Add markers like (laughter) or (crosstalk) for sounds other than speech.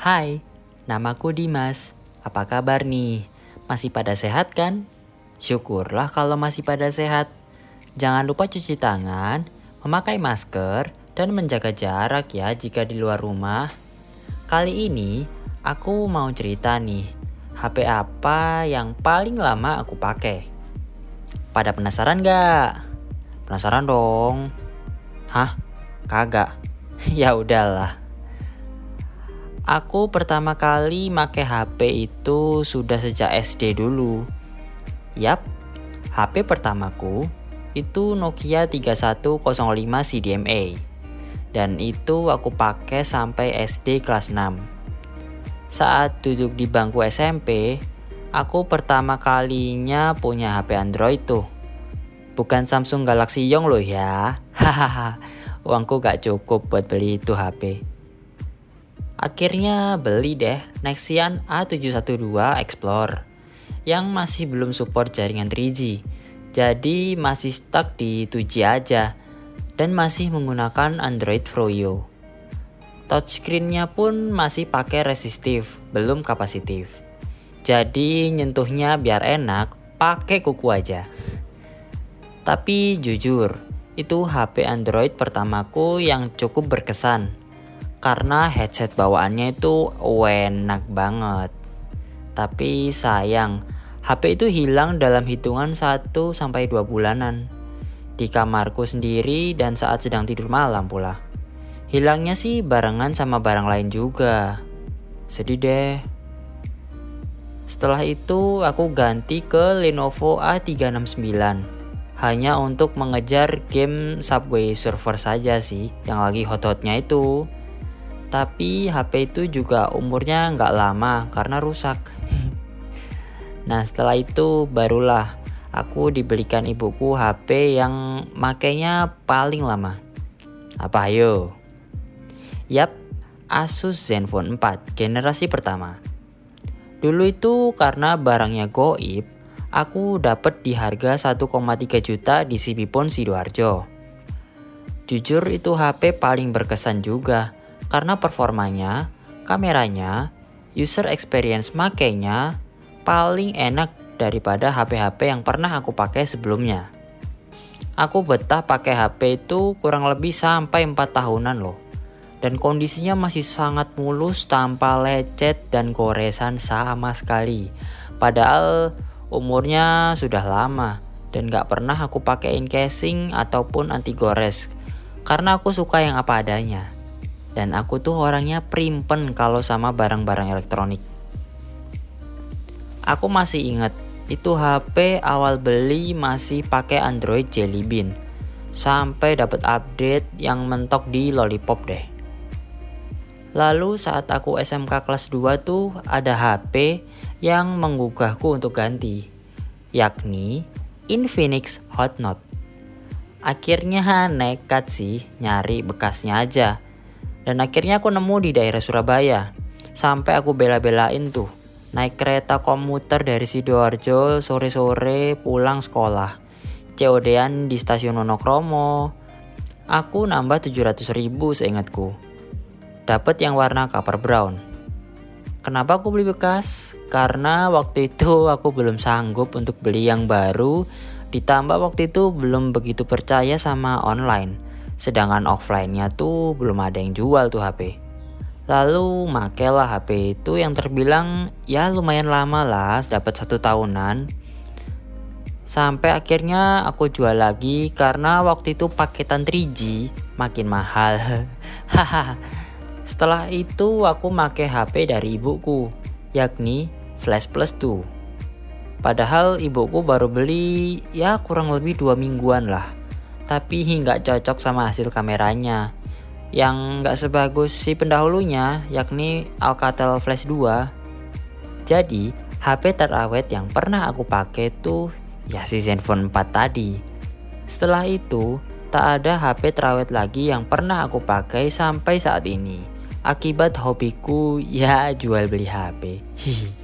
Hai, namaku Dimas. Apa kabar nih? Masih pada sehat kan? Syukurlah kalau masih pada sehat. Jangan lupa cuci tangan, memakai masker, dan menjaga jarak ya jika di luar rumah. Kali ini aku mau cerita nih, HP apa yang paling lama aku pakai? Pada penasaran gak? Penasaran dong. Hah? Kagak. (laughs) ya udahlah. Aku pertama kali make HP itu sudah sejak SD dulu. Yap, HP pertamaku itu Nokia 3105 CDMA. Dan itu aku pakai sampai SD kelas 6. Saat duduk di bangku SMP, aku pertama kalinya punya HP Android tuh. Bukan Samsung Galaxy Young loh ya. (laughs) Hahaha, uangku gak cukup buat beli itu HP. Akhirnya beli deh Nexian A712 Explore yang masih belum support jaringan 3G. Jadi masih stuck di 2G aja dan masih menggunakan Android Froyo. Touchscreennya pun masih pakai resistif, belum kapasitif. Jadi nyentuhnya biar enak, pakai kuku aja. Tapi jujur, itu HP Android pertamaku yang cukup berkesan. Karena headset bawaannya itu enak banget. Tapi sayang, HP itu hilang dalam hitungan 1-2 bulanan. Di kamarku sendiri dan saat sedang tidur malam pula. Hilangnya sih barengan sama barang lain juga. Sedih deh. Setelah itu aku ganti ke Lenovo A369. Hanya untuk mengejar game Subway Surfer saja sih yang lagi hot-hotnya itu. Tapi HP itu juga umurnya nggak lama karena rusak. (laughs) nah setelah itu barulah aku dibelikan ibuku HP yang makainya paling lama. Apa ayo? Yap, Asus Zenfone 4 generasi pertama. Dulu itu karena barangnya goib, aku dapat di harga 1,3 juta di Sibipon Sidoarjo. Jujur itu HP paling berkesan juga karena performanya, kameranya, user experience makainya paling enak daripada HP-HP yang pernah aku pakai sebelumnya. Aku betah pakai HP itu kurang lebih sampai 4 tahunan loh. Dan kondisinya masih sangat mulus tanpa lecet dan goresan sama sekali. Padahal umurnya sudah lama dan gak pernah aku pakaiin casing ataupun anti gores. Karena aku suka yang apa adanya. Dan aku tuh orangnya primpen kalau sama barang-barang elektronik. Aku masih ingat itu HP awal beli masih pakai Android Jelly Bean. Sampai dapat update yang mentok di Lollipop deh. Lalu saat aku SMK kelas 2 tuh ada HP yang menggugahku untuk ganti, yakni Infinix Hot Note. Akhirnya (laughs) nekat sih nyari bekasnya aja dan akhirnya aku nemu di daerah Surabaya. Sampai aku bela-belain tuh. Naik kereta komuter dari Sidoarjo sore-sore pulang sekolah. COD-an di stasiun Wonokromo. Aku nambah 700 ribu seingatku. Dapat yang warna copper brown. Kenapa aku beli bekas? Karena waktu itu aku belum sanggup untuk beli yang baru. Ditambah waktu itu belum begitu percaya sama online Sedangkan offline-nya tuh belum ada yang jual tuh HP. Lalu makailah HP itu yang terbilang ya lumayan lama lah, dapat satu tahunan. Sampai akhirnya aku jual lagi karena waktu itu paketan 3G makin mahal. (laughs) Haha. Setelah itu aku pakai HP dari ibuku, yakni Flash Plus 2. Padahal ibuku baru beli ya kurang lebih dua mingguan lah tapi nggak cocok sama hasil kameranya. Yang nggak sebagus si pendahulunya yakni Alcatel Flash 2 jadi HP terawet yang pernah aku pakai tuh ya si Zenfone 4 tadi. Setelah itu tak ada HP terawet lagi yang pernah aku pakai sampai saat ini. Akibat hobiku ya jual beli HP hihi